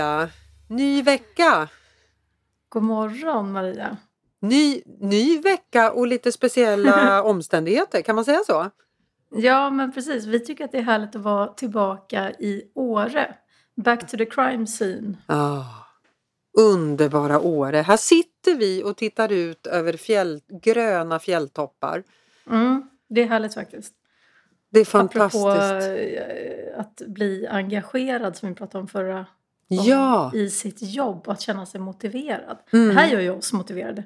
Maria! Ny vecka! God morgon Maria! Ny, ny vecka och lite speciella omständigheter, kan man säga så? Ja men precis, vi tycker att det är härligt att vara tillbaka i Åre. Back to the crime scene. Ah, underbara Åre! Här sitter vi och tittar ut över fjäll, gröna fjälltoppar. Mm, det är härligt faktiskt. Det är fantastiskt. Apropå eh, att bli engagerad som vi pratade om förra Ja, i sitt jobb och att känna sig motiverad. Mm. Det här gör ju oss motiverade.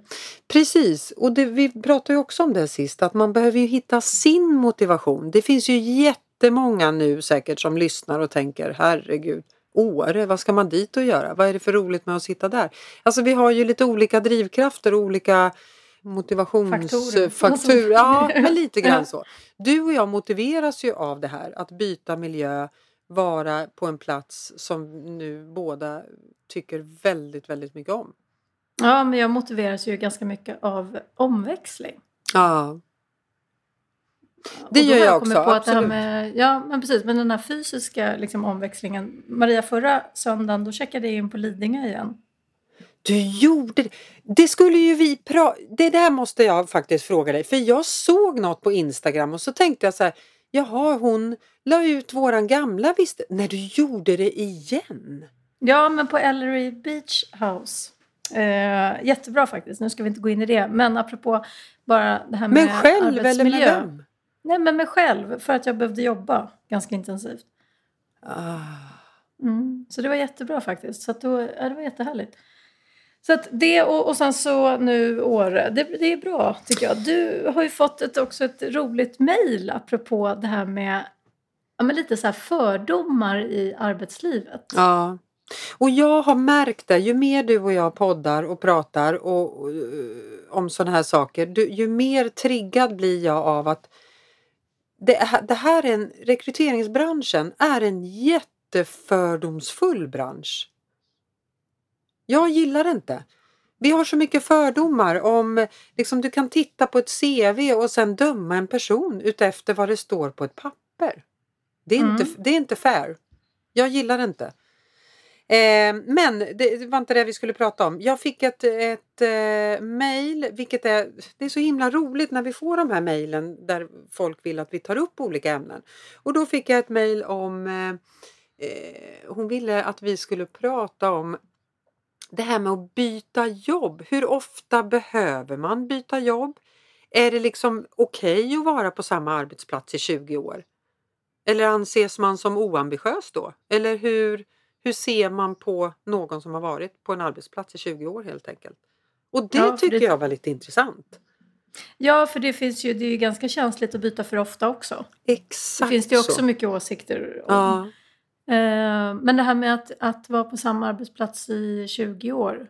precis. Och det, vi pratade ju också om det sist, att man behöver ju hitta sin motivation. Det finns ju jättemånga nu säkert som lyssnar och tänker herregud, Åre, vad ska man dit och göra? Vad är det för roligt med att sitta där? Alltså vi har ju lite olika drivkrafter och olika motivationsfaktorer. Faktorer. Ja, men lite grann så. Du och jag motiveras ju av det här, att byta miljö, vara på en plats som nu båda tycker väldigt, väldigt mycket om. Ja men jag motiveras ju ganska mycket av omväxling. Ja, Det gör jag kommit också, På att absolut. med, ja, men precis. Men den här fysiska liksom, omväxlingen. Maria, förra söndagen då checkade jag in på Lidingö igen. Du gjorde det. Det skulle ju vi prata... Det där måste jag faktiskt fråga dig. För jag såg något på Instagram och så tänkte jag så här. Jaha, hon la ut våran gamla visst. När du gjorde det igen. Ja, men på Ellery Beach House. Eh, jättebra faktiskt. Nu ska vi inte gå in i det. Men apropå bara det här med Men själv eller med vem? Nej, men mig själv. För att jag behövde jobba ganska intensivt. Ah. Mm. Så det var jättebra faktiskt. Så då, ja, det var jättehärligt. Så att det och, och sen så nu Åre. Det, det är bra tycker jag. Du har ju fått ett, också ett roligt mejl apropå det här med ja, men lite så här fördomar i arbetslivet. Ja. Och jag har märkt det, ju mer du och jag poddar och pratar och, och, om sådana här saker, du, ju mer triggad blir jag av att det, det här är en, rekryteringsbranschen är en jättefördomsfull bransch. Jag gillar det inte. Vi har så mycket fördomar om, liksom du kan titta på ett CV och sen döma en person utefter vad det står på ett papper. Det är, Mm. inte, det är inte fair. Jag gillar det inte. Eh, men det, var inte det vi skulle prata om. Jag fick ett, ett eh, mail, vilket är, det är så himla roligt när vi får de här mejlen där folk vill att vi tar upp olika ämnen. Och då fick jag ett mejl om, eh, eh, hon ville att vi skulle prata om det här med att byta jobb. Hur ofta behöver man byta jobb? Är det liksom okej att vara på samma arbetsplats i 20 år? Eller anses man som oambitiös då? Eller hur, hur ser man på någon som har varit på en arbetsplats i 20 år helt enkelt? Och det Ja, tycker det- jag var lite intressant. Ja, för det finns ju, det är ju ganska känsligt att byta för ofta också. Det Exakt finns det ju också så. mycket åsikter om. Ja, Men det här med att, att vara på samma arbetsplats i 20 år.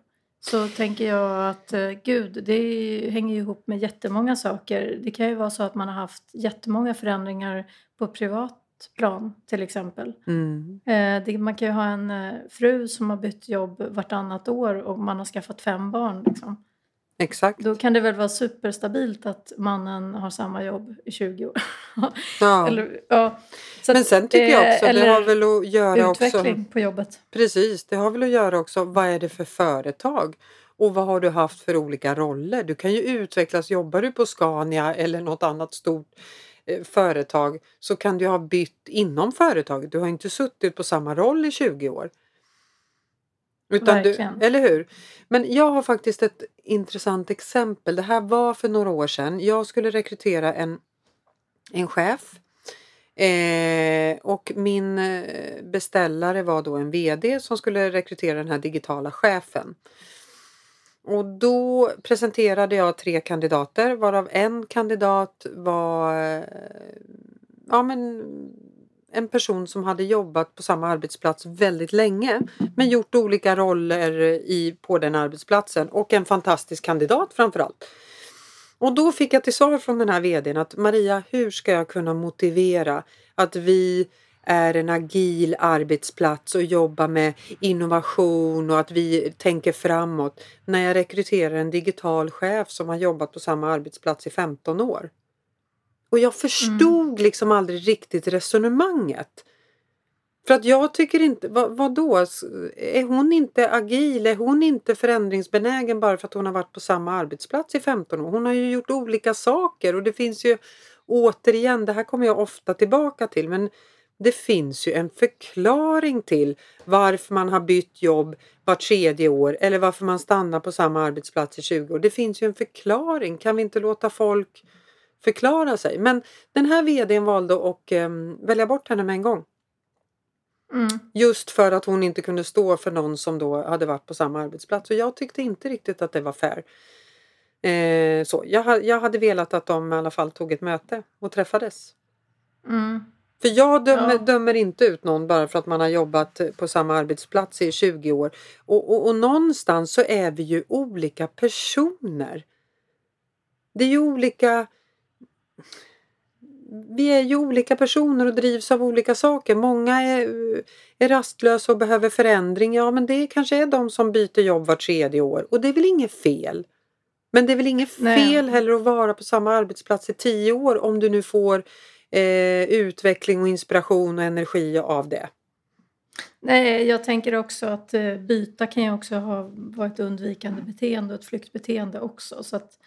Så tänker jag att eh, gud, det hänger ju ihop med jättemånga saker. Det kan ju vara så att man har haft jättemånga förändringar på privat plan till exempel. mm, Eh, det, man kan ju ha en eh, fru som har bytt jobb vartannat år och man har skaffat fem barn. Liksom. Exakt. Då kan det väl vara superstabilt att mannen har samma jobb i 20 år. Ja. eller, ja. Men att, sen tycker jag också, det har väl att göra också utveckling på jobbet. Precis, det har väl att göra också vad är det för företag och vad har du haft för olika roller? Du kan ju utvecklas, jobbar du på Scania eller något annat stort eh, företag så kan du ha bytt inom företaget. Du har inte suttit på samma roll i 20 år. Utan du, eller hur? Men jag har faktiskt ett intressant exempel. Det här var för några år sedan. Jag skulle rekrytera en, en chef Eh, och min eh, beställare var då en VD som skulle rekrytera den här digitala chefen. Och då presenterade jag tre kandidater varav en kandidat var eh, ja, men, en person som hade jobbat på samma arbetsplats väldigt länge men gjort olika roller i, på den arbetsplatsen och en fantastisk kandidat framförallt. Och då fick jag till svar från den här vdn att Maria, hur ska jag kunna motivera att vi är en agil arbetsplats och jobbar med innovation och att vi tänker framåt när jag rekryterar en digital chef som har jobbat på samma arbetsplats i 15 år. Och jag förstod liksom aldrig riktigt resonemanget. För att jag tycker inte, vad, vad då? Är hon inte agil? Är hon inte förändringsbenägen bara för att hon har varit på samma arbetsplats i 15 år? Hon har ju gjort olika saker och det finns ju återigen, det här kommer jag ofta tillbaka till, men det finns ju en förklaring till varför man har bytt jobb vart tredje år eller varför man stannar på samma arbetsplats i 20 år. Det finns ju en förklaring. Kan vi inte låta folk förklara sig? Men den här vdn valde att um, välja bort henne med en gång. Mm. Just för att hon inte kunde stå för någon som då hade varit på samma arbetsplats. Och jag tyckte inte riktigt att det var fair. Eh, så jag, jag hade velat att de i alla fall tog ett möte och träffades. Mm. För jag dömer, ja. dömer, inte ut någon bara för att man har jobbat på samma arbetsplats i 20 år. Och, och, och någonstans så är vi ju olika personer. Det är ju olika vi är ju olika personer och drivs av olika saker. Många är, är rastlösa och behöver förändring. Ja, men det kanske är de som byter jobb var tredje år och det är väl inget fel. Men det är väl inget fel heller att vara på samma arbetsplats i tio år om du nu får eh, utveckling och inspiration och energi av det. Nej, jag tänker också att eh, byta kan ju också ha varit undvikande beteende och ett flyktbeteende också. Så att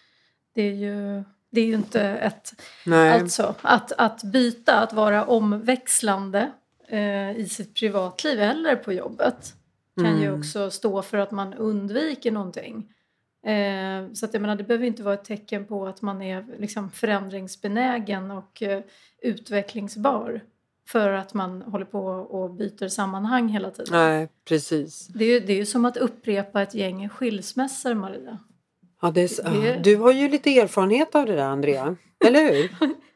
det är ju det är ju inte ett... Nej. Alltså, att, att byta, att vara omväxlande eh, i sitt privatliv eller på jobbet kan mm. ju också stå för att man undviker någonting. Eh, så att jag menar, det behöver inte vara ett tecken på att man är liksom förändringsbenägen och eh, utvecklingsbar för att man håller på och byter sammanhang hela tiden. Nej, precis. Det är ju, det är ju som att upprepa ett gäng skilsmässor, Maria. Ja, det är. Du har ju lite erfarenhet av det där, Andrea. Eller hur?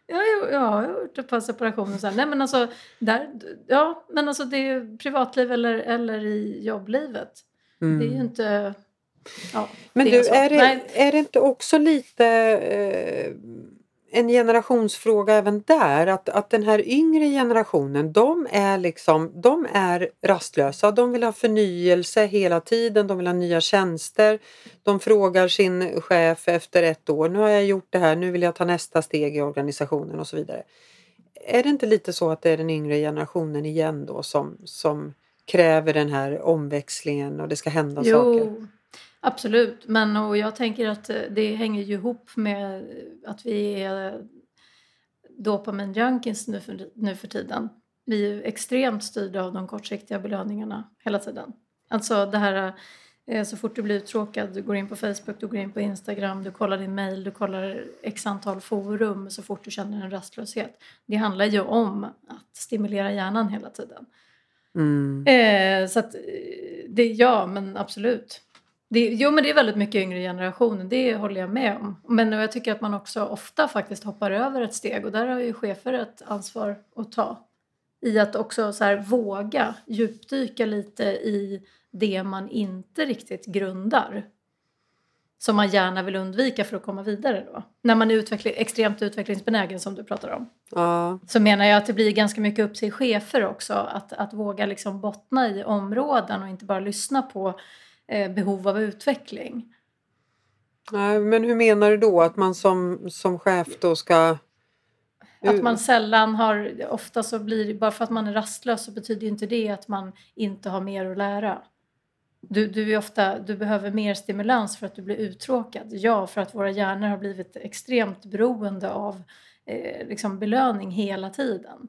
ja, ja, jag har gjort ett par separationer. Så Nej, men alltså, där, ja, men alltså det är privatliv eller, eller i jobblivet. Mm. Det är ju inte... Ja, men du, är, är, det, är det inte också lite... Eh, en generationsfråga även där. Att, att den här yngre generationen, de är liksom, de är rastlösa. De vill ha förnyelse hela tiden. De vill ha nya tjänster. De frågar sin chef efter ett år. Nu har jag gjort det här. Nu vill jag ta nästa steg i organisationen och så vidare. Är det inte lite så att det är den yngre generationen igen då som, som kräver den här omväxlingen och det ska hända jo. saker? Absolut, men och jag tänker att eh, det hänger ju ihop med att vi är dopamin-junkies nu för, nu för tiden. Vi är extremt styrda av de kortsiktiga belöningarna hela tiden. Alltså det här eh, så fort du blir uttråkad, du går in på Facebook, du går in på Instagram, du kollar din mail, du kollar x antal forum så fort du känner en rastlöshet. Det handlar ju om att stimulera hjärnan hela tiden. Mm. Eh, så att, eh, det, ja men absolut. Det, jo men det är väldigt mycket yngre generationen, det håller jag med om. Men jag tycker att man också ofta faktiskt hoppar över ett steg och där har ju chefer ett ansvar att ta. I att också så här, våga djupdyka lite i det man inte riktigt grundar. Som man gärna vill undvika för att komma vidare då. När man är utveckling, extremt utvecklingsbenägen som du pratar om. Ja. Så menar jag att det blir ganska mycket upp till chefer också. Att, att våga liksom bottna i områden och inte bara lyssna på behov av utveckling. Men hur menar du då att man som, som chef då ska att man sällan har, ofta så blir det, bara för att man är rastlös så betyder inte det att man inte har mer att lära. Du, du, är ofta, du behöver mer stimulans för att du blir uttråkad. Ja, för att våra hjärnor har blivit extremt beroende av eh, liksom belöning hela tiden.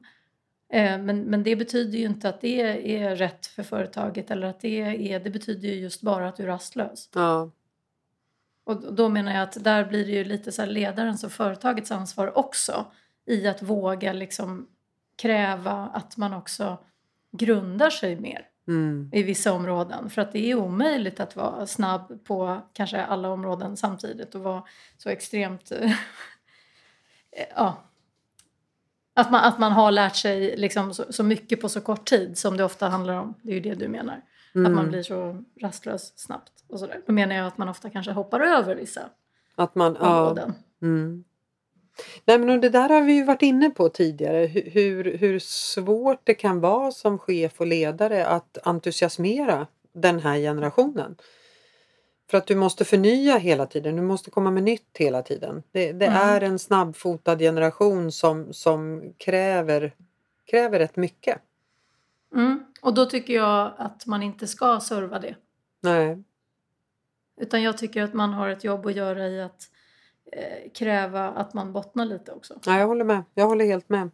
Eh, men, men det betyder ju inte att det är rätt för företaget eller att det är, det betyder ju just bara att du är rastlös. Ja. Och då menar jag att där blir det ju lite så ledarens och företagets ansvar också i att våga liksom kräva att man också grundar sig mer mm. i vissa områden. För att det är omöjligt att vara snabb på kanske alla områden samtidigt och vara så extremt ja, att man, att man har lärt sig liksom så, så, mycket på så kort tid som det ofta handlar om. Det är ju det du menar. Mm. Att man mm. blir så rastlös snabbt. Och sådär. Då menar jag att man ofta kanske hoppar över vissa att man, områden. Ja. Mm. Nej, men det där har vi ju varit inne på tidigare. Hur, hur svårt det kan vara som chef och ledare att entusiasmera den här generationen. För att du måste förnya hela tiden, du måste komma med nytt hela tiden. Det, det mm. är en snabbfotad generation som, som kräver, kräver rätt mycket. Mm. Och då tycker jag att man inte ska serva det. Nej. Utan jag tycker att man har ett jobb att göra i att eh, kräva att man bottnar lite också. Ja, jag håller med. Jag håller helt med.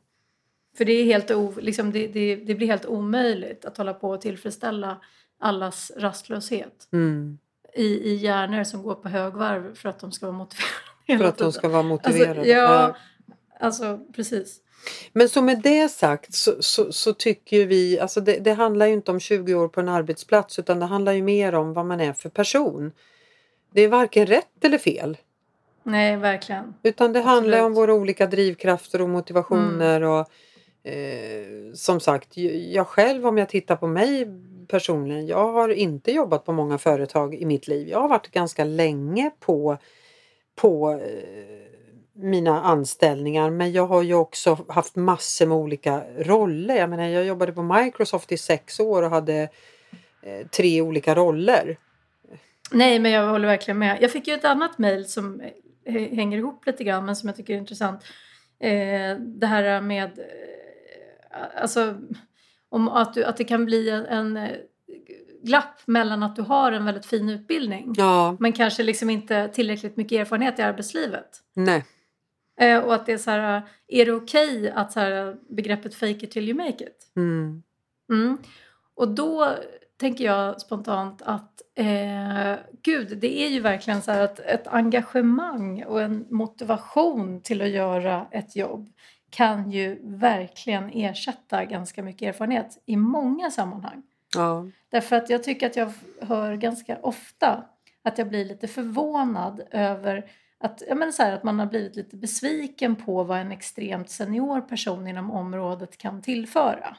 För det, är helt o, liksom det, det, det blir helt omöjligt att hålla på och tillfredsställa allas rastlöshet. Mm. I, I hjärnor som går på högvarv för att de ska vara motiverade. För att de ska vara motiverade. Alltså, ja, alltså precis. Men så med det sagt så, så, så tycker vi, alltså det, det handlar ju inte om 20 år på en arbetsplats utan det handlar ju mer om vad man är för person. Det är varken rätt eller fel. Nej, verkligen. Utan det handlar om Absolut. våra olika drivkrafter och motivationer. Och, eh, som sagt, jag själv om jag tittar på mig personligen. Jag har inte jobbat på många företag i mitt liv. Jag har varit ganska länge på, på eh, mina anställningar. Men jag har ju också haft massor med olika roller. Jag menar, jag jobbade på Microsoft i sex år och hade eh, tre olika roller. Nej, men jag håller verkligen med. Jag fick ju ett annat mejl som eh, hänger ihop lite grann men som jag tycker är intressant. Eh, det här med alltså, om att, du, att det kan bli en, en eh, glapp mellan att du har en väldigt fin utbildning Ja, men kanske liksom inte tillräckligt mycket erfarenhet i arbetslivet. nej. Eh, och att det är så här, är det okej att så här, begreppet fake it till you make it? Mm. Mm. Och då tänker jag spontant att eh, gud, det är ju verkligen så att ett engagemang och en motivation till att göra ett jobb kan ju verkligen ersätta ganska mycket erfarenhet i många sammanhang. Ja. Därför att jag tycker att jag hör ganska ofta att jag blir lite förvånad över att, jag menar så här, att man har blivit lite besviken på vad en extremt senior person inom området kan tillföra.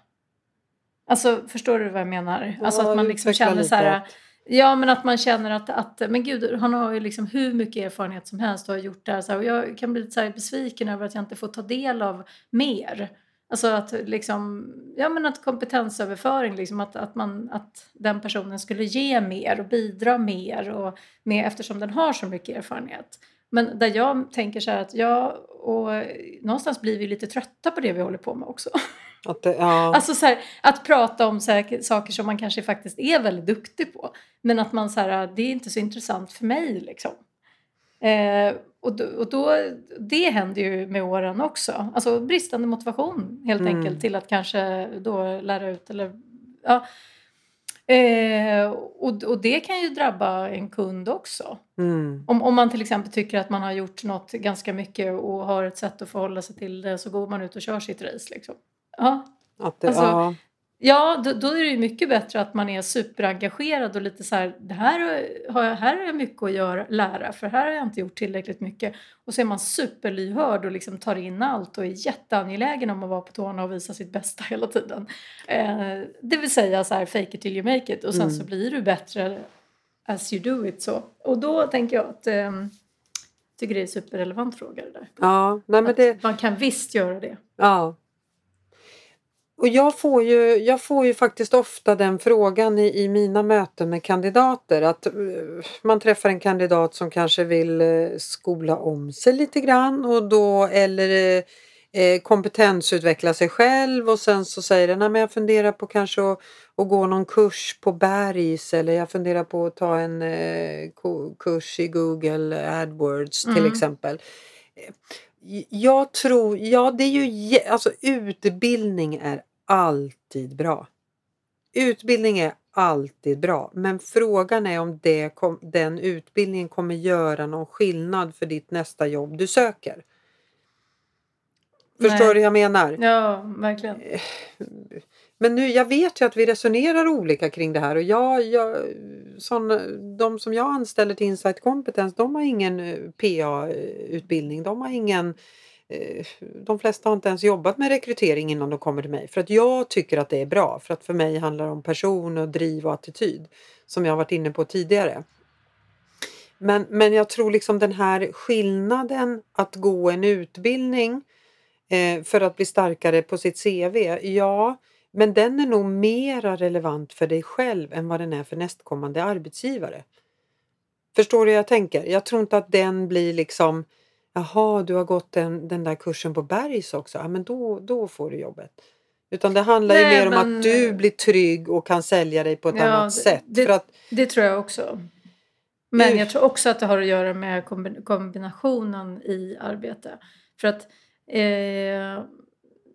Alltså förstår du vad jag menar? Alltså Ja, att man liksom känner lite så här, att- Ja men att man känner att, att men gud han har ju liksom hur mycket erfarenhet som helst och har gjort det här, så här och jag kan bli lite så här besviken över att jag inte får ta del av mer. Alltså att liksom, ja men att kompetensöverföring, liksom att, att, man, att den personen skulle ge mer och bidra mer och med, eftersom den har så mycket erfarenhet. Men där jag tänker så här att jag, och någonstans blir vi lite trötta på det vi håller på med också. Att det, ja. Alltså så här, att prata om här, saker som man kanske faktiskt är väldigt duktig på. Men att man så här, det är inte så intressant för mig liksom. Eh, och då, och då, det händer ju med åren också. Alltså bristande motivation helt Mm. enkelt till att kanske då lära ut eller ja. Eh, och, och det kan ju drabba en kund också. Mm. Om, om man till exempel tycker att man har gjort något ganska mycket och har ett sätt att förhålla sig till det så går man ut och kör sitt race. Liksom. Ja, Att det, Alltså, ja. Ja, då, då är det ju mycket bättre att man är superengagerad och lite så här, det här har jag, här har jag mycket att göra, lära för här har jag inte gjort tillräckligt mycket. Och så är man superlyhörd och liksom tar in allt och är jätteangelägen om att vara på tårna och visa sitt bästa hela tiden. Eh, det vill säga så här, fake it till you make it och sen Mm. så blir du bättre as you do it så. Och då tänker jag att eh, tycker det är en superrelevant fråga det där. ja, nej det, Man kan visst göra det. ja. Och jag får, ju, jag får ju faktiskt ofta den frågan i, i mina möten med kandidater att eh, man träffar en kandidat som kanske vill eh, skola om sig lite grann och då eller eh, eh, kompetensutveckla sig själv och sen så säger den, "Nej, men jag funderar på kanske att, att gå någon kurs på Bergs eller jag funderar på att ta en eh, kurs i Google AdWords till Mm. exempel. Jag tror, ja det är ju, alltså utbildning är alltid bra. Utbildning är alltid bra, men frågan är om det den utbildningen kommer göra någon skillnad för ditt nästa jobb du söker. Förstår du vad jag menar? Ja, verkligen. Men nu, jag vet ju att vi resonerar olika kring det här och jag, jag, såna, de som jag anställer till Insight Competence de har ingen eh, PA-utbildning. De har ingen eh, Eh, de flesta har inte ens jobbat med rekrytering innan de kommer till mig för att jag tycker att det är bra för att för mig handlar det om person och driv och attityd som jag har varit inne på tidigare. Men, men jag tror liksom den här skillnaden att gå en utbildning eh, för att bli starkare på sitt CV, ja, men den är nog mera relevant för dig själv än vad den är för nästkommande arbetsgivare. Förstår du hur jag tänker? Jag tror inte att den blir liksom Jaha, du har gått den, den där kursen på Bergs också. Ja, men då, då får du jobbet. Utan det handlar ju Nej, mer om men- att du blir trygg och kan sälja dig på ett Ja, annat sätt. det- För att, Det tror jag också. Men jag tror också att det har att göra med kombi- kombinationen i arbete. För att eh,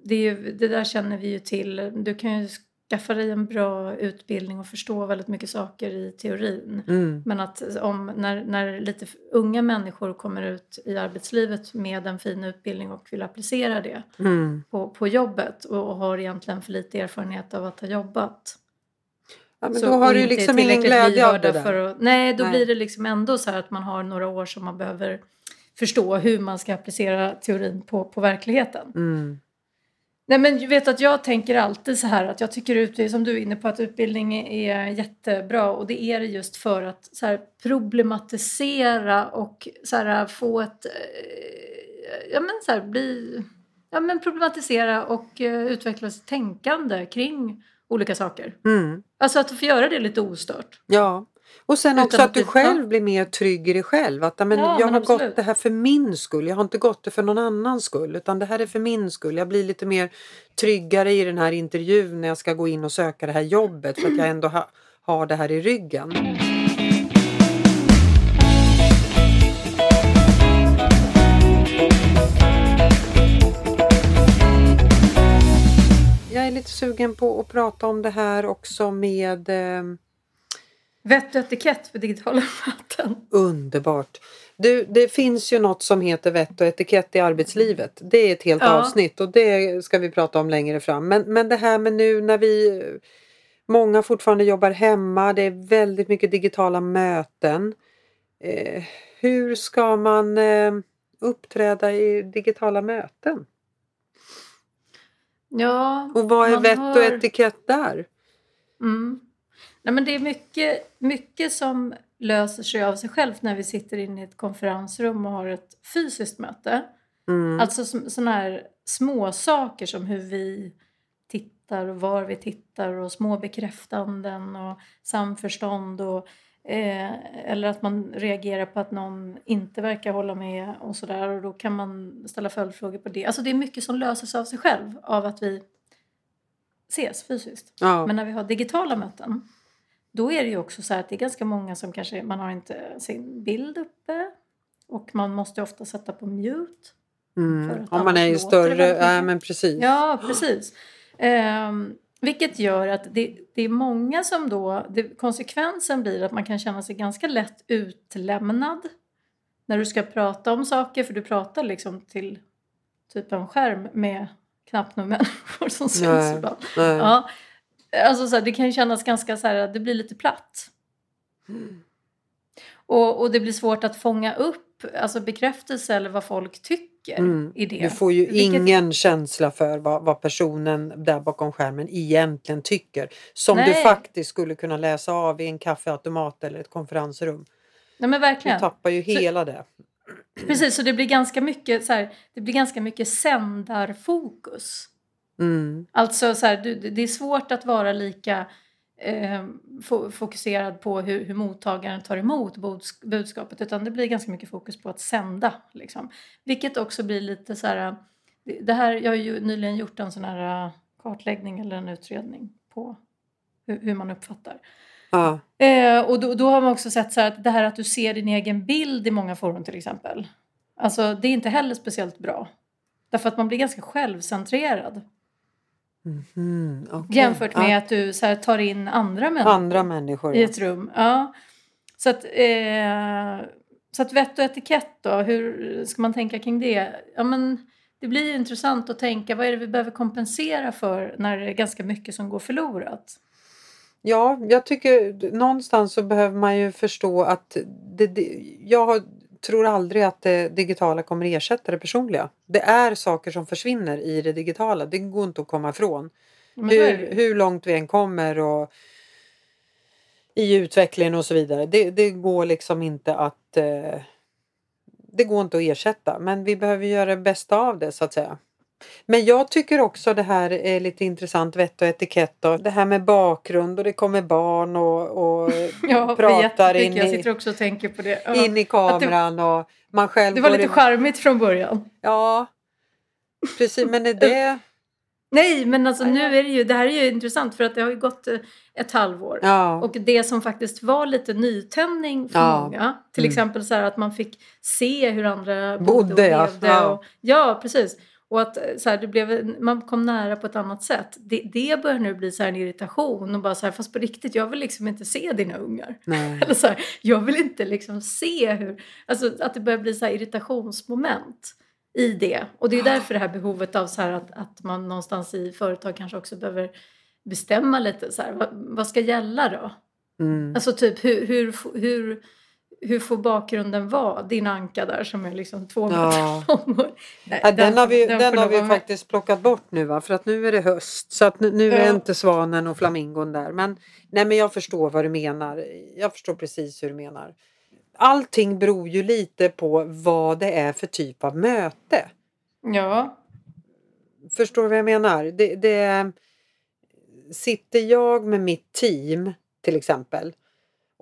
det, är ju, det där känner vi ju till. Du kan ju skaffa dig en bra utbildning och förstå väldigt mycket saker i teorin. mm, Men att om, när, när lite unga människor kommer ut i arbetslivet med en fin utbildning och vill applicera det mm. på, på jobbet och, och har egentligen för lite erfarenhet av att ha jobbat. Ja, men Så- då har du liksom ingen glädje av det där. För att, nej, då Nej. blir det liksom ändå så att man har några år som man behöver förstå hur man ska applicera teorin på, på verkligheten. Mm. Nej men du vet att jag tänker alltid så här att jag tycker ut, som du är inne på att utbildning är jättebra och det är det just för att så här, problematisera och så här, få ett, eh, ja men så här, bli, ja men problematisera och eh, utveckla sitt tänkande kring olika saker. Mm. Alltså att få göra det lite ostört. Ja. Och sen också att att du det- själv blir mer trygg i dig själv. Att ja, men Ja, jag men har absolut. gått det här för min skull. Jag har inte gått det för någon annans skull. Utan det här är för min skull. Jag blir lite mer tryggare i den här intervjun när jag ska gå in och söka det här jobbet. För att jag ändå ha, har det här i ryggen. Jag är lite sugen på att prata om det här också med eh, Vett och etikett för digitala möten. Underbart! Du, det finns ju något som heter vett och etikett i arbetslivet. Det är ett helt Ja. avsnitt och det ska vi prata om längre fram. Men, men det här med nu när vi Många fortfarande jobbar hemma, det är väldigt mycket digitala möten. Eh, hur ska man eh, uppträda i digitala möten? Ja, Och vad är vett och hör- etikett där? Mm. Nej, men det är mycket, mycket som löser sig av sig självt när vi sitter inne i ett konferensrum och har ett fysiskt möte. Mm. Alltså sådana här små saker som hur vi tittar och var vi tittar och små bekräftanden och samförstånd och eh, eller att man reagerar på att någon inte verkar hålla med och sådär och då kan man ställa följdfrågor på det. Alltså det är mycket som löses av sig själv av att vi ses fysiskt. ja. Men när vi har digitala möten då är det ju också så här att det är ganska många som kanske, man har inte sin bild uppe och man måste ofta sätta på mute. mm. Om man är ju större, ja men precis. Ja, precis. Ehm, vilket gör att det, det är många som då, det, konsekvensen blir att man kan känna sig ganska lätt utlämnad när du ska prata om saker för du pratar liksom till typ en skärm med knappt några människor som syns Nej. Nej. Ja. Alltså så här, det kan ju kännas ganska så här, det blir lite platt. Och, och det blir svårt att fånga upp alltså bekräftelse eller vad folk tycker Mm. i det. Du får ju Vilket- ingen känsla för vad, vad personen där bakom skärmen egentligen tycker. Som du Nej. faktiskt skulle kunna läsa av i en kaffeautomat eller ett konferensrum. Nej men Du verkligen. tappar ju Så- hela det. Precis, så det blir ganska mycket, så här, det blir ganska mycket sändarfokus. Mm. Alltså så här, det är svårt att vara lika eh, fo- fokuserad på hur, hur mottagaren tar emot budskapet utan det blir ganska mycket fokus på att sända. Liksom. Vilket också blir lite så här, det- här, jag har ju nyligen gjort en sån här eh, kartläggning eller en utredning på hur, hur man uppfattar. Ja. Eh, och då, då har man också sett så här att det här att du ser din egen bild i många forum till exempel. Alltså det är inte heller speciellt bra. Därför att man blir ganska självcentrerad. Mhm, okej. Jämfört med Ja. att du så här, tar in andra människor andra människor. i Ja. ett rum. Ja. Så, att, eh, så att vett och etikett då, hur ska man tänka kring det? Ja, men det blir intressant att tänka vad är det vi behöver kompensera för när det är ganska mycket som går förlorat. Ja, jag tycker någonstans så behöver man ju förstå att det, det, jag har- tror aldrig att det digitala kommer ersätta det personliga. Det är saker som försvinner i det digitala. Det går inte att komma ifrån. Hur, hur långt vi än kommer och i utvecklingen och så vidare. Det, det går liksom inte att eh, det går inte att ersätta men vi behöver göra det bästa av det så att säga. Men jag tycker också det här är lite intressant vett och etikett och det här med bakgrund och det kommer barn och, och Ja, det pratar in Jag i- sitter också och tänker på det. Ja. in i kameran och man själv Det var lite in- charmigt från början. Ja, precis men är det Nej, men alltså nu är det ju, det här är ju intressant för att det har ju gått eh, ett halvår. Ja. Och det som faktiskt var lite nytändning för Ja. många, till Mm. exempel så här att man fick se hur andra bodde, Bodde, och levde. Ja. Och, ja, precis. Och att eh, så här, det blev, man kom nära på ett annat sätt. Det, det börjar nu bli så en irritation och bara så här, fast på riktigt, jag vill liksom inte se dina ungar. Nej. Eller så här, jag vill inte liksom se hur, alltså att det börjar bli så här irritationsmoment i det. Och det är därför det här behovet av så att, att man någonstans i företag kanske också behöver bestämma lite så vad, vad ska gälla då? Mm. Alltså typ hur, hur, hur, hur får bakgrunden vara? Din anka där som är liksom två meter Ja. lång. Nej, Ja, den har vi, den den har vi med. faktiskt plockat bort nu va? för att nu är det höst. Så att nu, nu är Ja. inte svanen och flamingon där. Men, nej, men jag förstår vad du menar. Jag förstår precis hur du menar. Allting beror ju lite på vad det är för typ av möte. Ja, Förstår du vad jag menar? Det, det, sitter jag med mitt team till exempel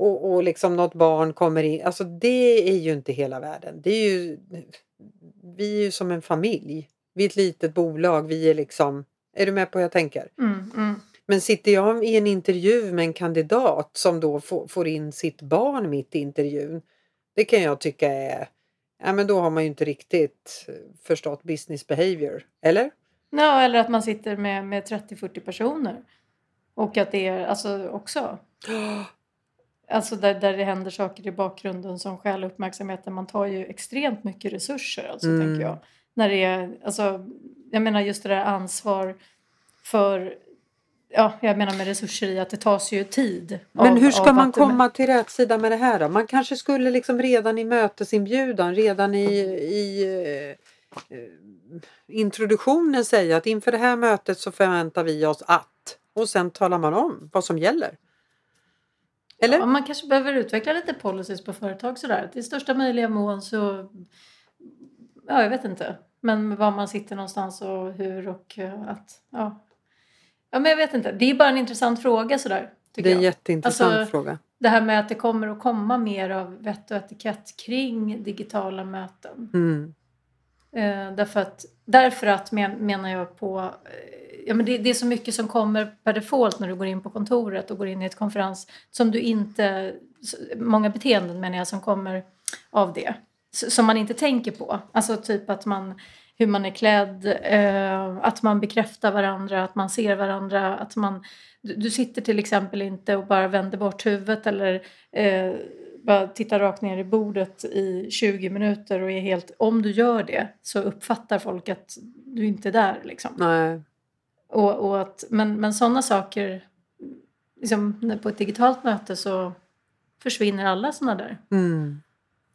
och, och liksom något barn kommer in. Alltså det är ju inte hela världen. Det är ju, vi är ju som en familj. Vi är ett litet bolag. Vi är liksom... Är du med på vad jag tänker? mm, mm. Men sitter jag i en intervju med en kandidat som då får, får in sitt barn mitt i intervjun. Det kan jag tycka är... Ja, men då har man ju inte riktigt förstått business behavior. Eller? Ja, eller att man sitter med, med 30-40 personer. Och att det är alltså också Alltså där, där det händer saker i bakgrunden som stjäl uppmärksamheten. Man tar ju extremt mycket resurser alltså, Mm. tänker jag. När det är, alltså, jag menar just det där ansvar för, ja, jag menar med resurser i att det tas ju tid. Men av- hur ska man komma till rätt sida med det här då? Man kanske skulle liksom redan i mötesinbjudan, redan i, i eh, introduktionen säga att inför det här mötet så förväntar vi oss att. Och sen talar man om vad som gäller. Eller? Ja, man kanske behöver utveckla lite policies på företag sådär. Till största möjliga mån så, ja jag vet inte. Men var man sitter någonstans och hur och eh, att, ja. Ja men jag vet inte. Det är bara en intressant fråga sådär. Tycker det är en jag. jätteintressant Alltså, fråga. Det här med att det kommer att komma mer av vett och etikett kring digitala möten. Mm. Eh, därför att, därför att menar jag på... Eh, ja, men det, det är så mycket som kommer per default när du går in på kontoret och går in i ett konferens som du inte... Många beteenden menar jag som kommer av det. Som man inte tänker på. Alltså typ att man... Hur man är klädd, eh, att man bekräftar varandra, att man ser varandra, att man... Du, du sitter till exempel inte och bara vänder bort huvudet eller eh, bara tittar rakt ner i bordet i 20 minuter och är helt... Om du gör det så uppfattar folk att du inte är där liksom. Nej. Och, och att, men, men sådana saker, liksom, på ett digitalt möte så försvinner alla sådana där. Mm.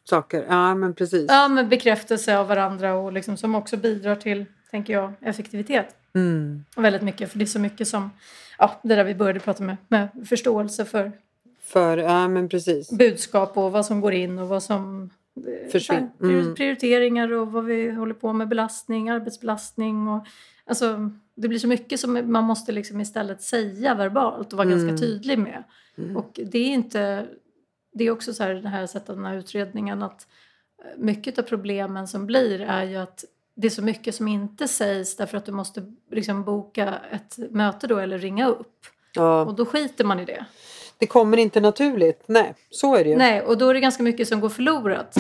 Saker. Ja men precis. Ja, men bekräftelse av varandra och liksom, som också bidrar till, tänker jag, effektivitet. Mm. Väldigt mycket, för det är så mycket som, ja, det där vi började prata med, med förståelse för För, ja men precis. budskap och vad som går in och vad som eh, Försvinn- så här, prior- mm. prioriteringar och vad vi håller på med, belastning, arbetsbelastning och alltså det blir så mycket som man måste liksom istället säga verbalt och vara Mm. ganska tydlig med. Mm. Och det är inte, det är också så här det här sättet, den här utredningen att eh, mycket av problemen som blir är ju att det är så mycket som inte sägs därför att du måste liksom boka ett möte då eller ringa upp. Ja. Och då skiter man i det. Det kommer inte naturligt. Nej, så är det ju. Nej, och då är det ganska mycket som går förlorat.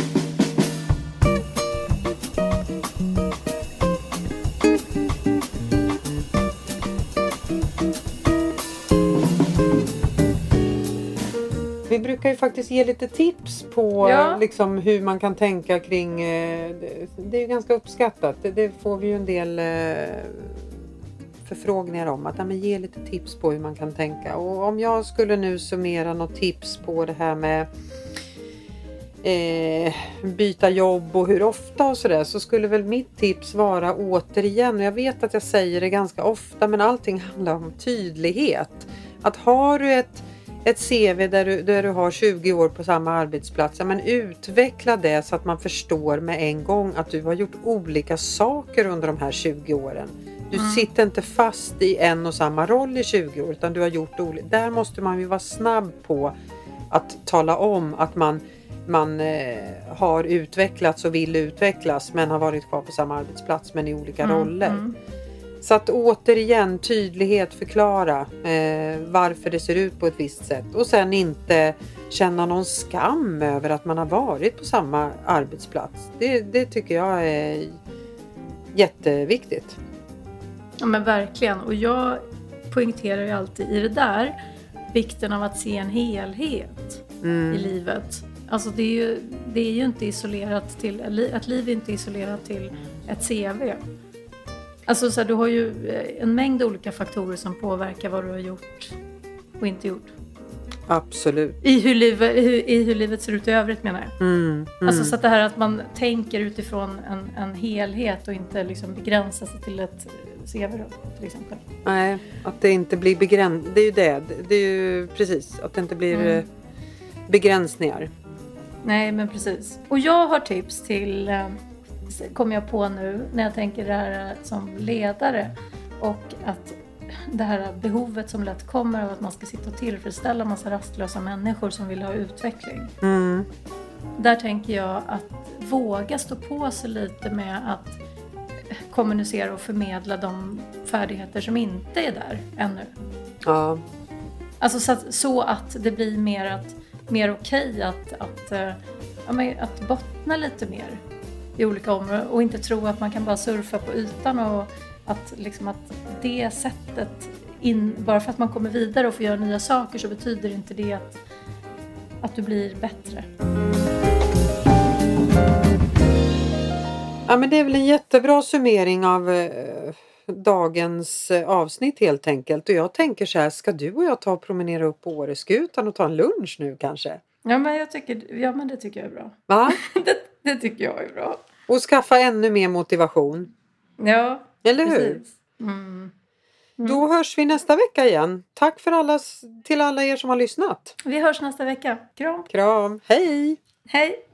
Vi brukar ju faktiskt ge lite tips på Ja. eh, liksom, hur man kan tänka kring... eh, det- är ju ganska uppskattat. Det, det får vi ju en del eh, förfrågningar om. Att ja, men ge lite tips på hur man kan tänka. Och om jag skulle nu summera något tips på det här med eh, byta jobb och hur ofta och sådär så skulle väl mitt tips vara återigen, och jag vet att jag säger det ganska ofta men allting handlar om tydlighet. Att har du ett ett CV där du, där du har 20 år på samma arbetsplats, ja, men utveckla det så att man förstår med en gång att du har gjort olika saker under de här 20 åren. Du Mm. sitter inte fast i en och samma roll i 20 år utan du har gjort olika. Där måste man ju vara snabb på att tala om att man, man eh, har utvecklats och vill utvecklas men har varit kvar på samma arbetsplats men i olika Mm, roller. mm. Så att återigen tydlighet förklara eh, varför det ser ut på ett visst sätt och sen inte känna någon skam över att man har varit på samma arbetsplats. Det, det tycker jag är jätteviktigt. Ja men verkligen och jag poängterar ju alltid i det där vikten av att se en helhet Mm. i livet. Alltså det är ju, det är ju inte isolerat till, ett liv är inte isolerat till ett CV. Alltså så här, du har ju eh, en mängd olika faktorer som påverkar vad du har gjort och inte gjort. Absolut. I hur, livet, i, i hur livet ser ut i övrigt menar jag. Mm. Mm. Alltså så att det här att man tänker utifrån en, en helhet och inte liksom begränsar sig till ett CV då, till exempel. Nej, att det inte blir begränsat. Det är ju det. Det är ju precis att det inte blir Mm. eh, begränsningar. Nej, men precis. Och jag har tips till, eh, kommer jag på nu, när jag tänker det här eh, som ledare och att det här behovet som lätt kommer av att man ska sitta och tillfredsställa massa rastlösa människor som vill ha utveckling. Mm. Där tänker jag att våga stå på sig lite med att kommunicera och förmedla de färdigheter som inte är där ännu. Ja. Alltså så att, så att det blir mer, att, mer okej att, att, eh, ja, att bottna lite mer i olika områden och inte tro att man kan bara surfa på ytan och att, liksom att det sättet, in, bara för att man kommer vidare och får göra nya saker så betyder inte det att, att du blir bättre. Ja, men det är väl en jättebra summering av eh, dagens eh, avsnitt helt enkelt. Och jag tänker så här, ska du och jag ta och promenera upp på Åreskutan och ta en lunch nu kanske? Ja men, jag tycker, ja, men det tycker jag är bra. Va? Det, det tycker jag är bra. Och skaffa ännu mer motivation. Ja, Eller hur? precis. Mm. Då hörs vi nästa vecka igen. Tack för alla, till alla er som har lyssnat. Vi hörs nästa vecka. Kram! Kram, hej! Hej!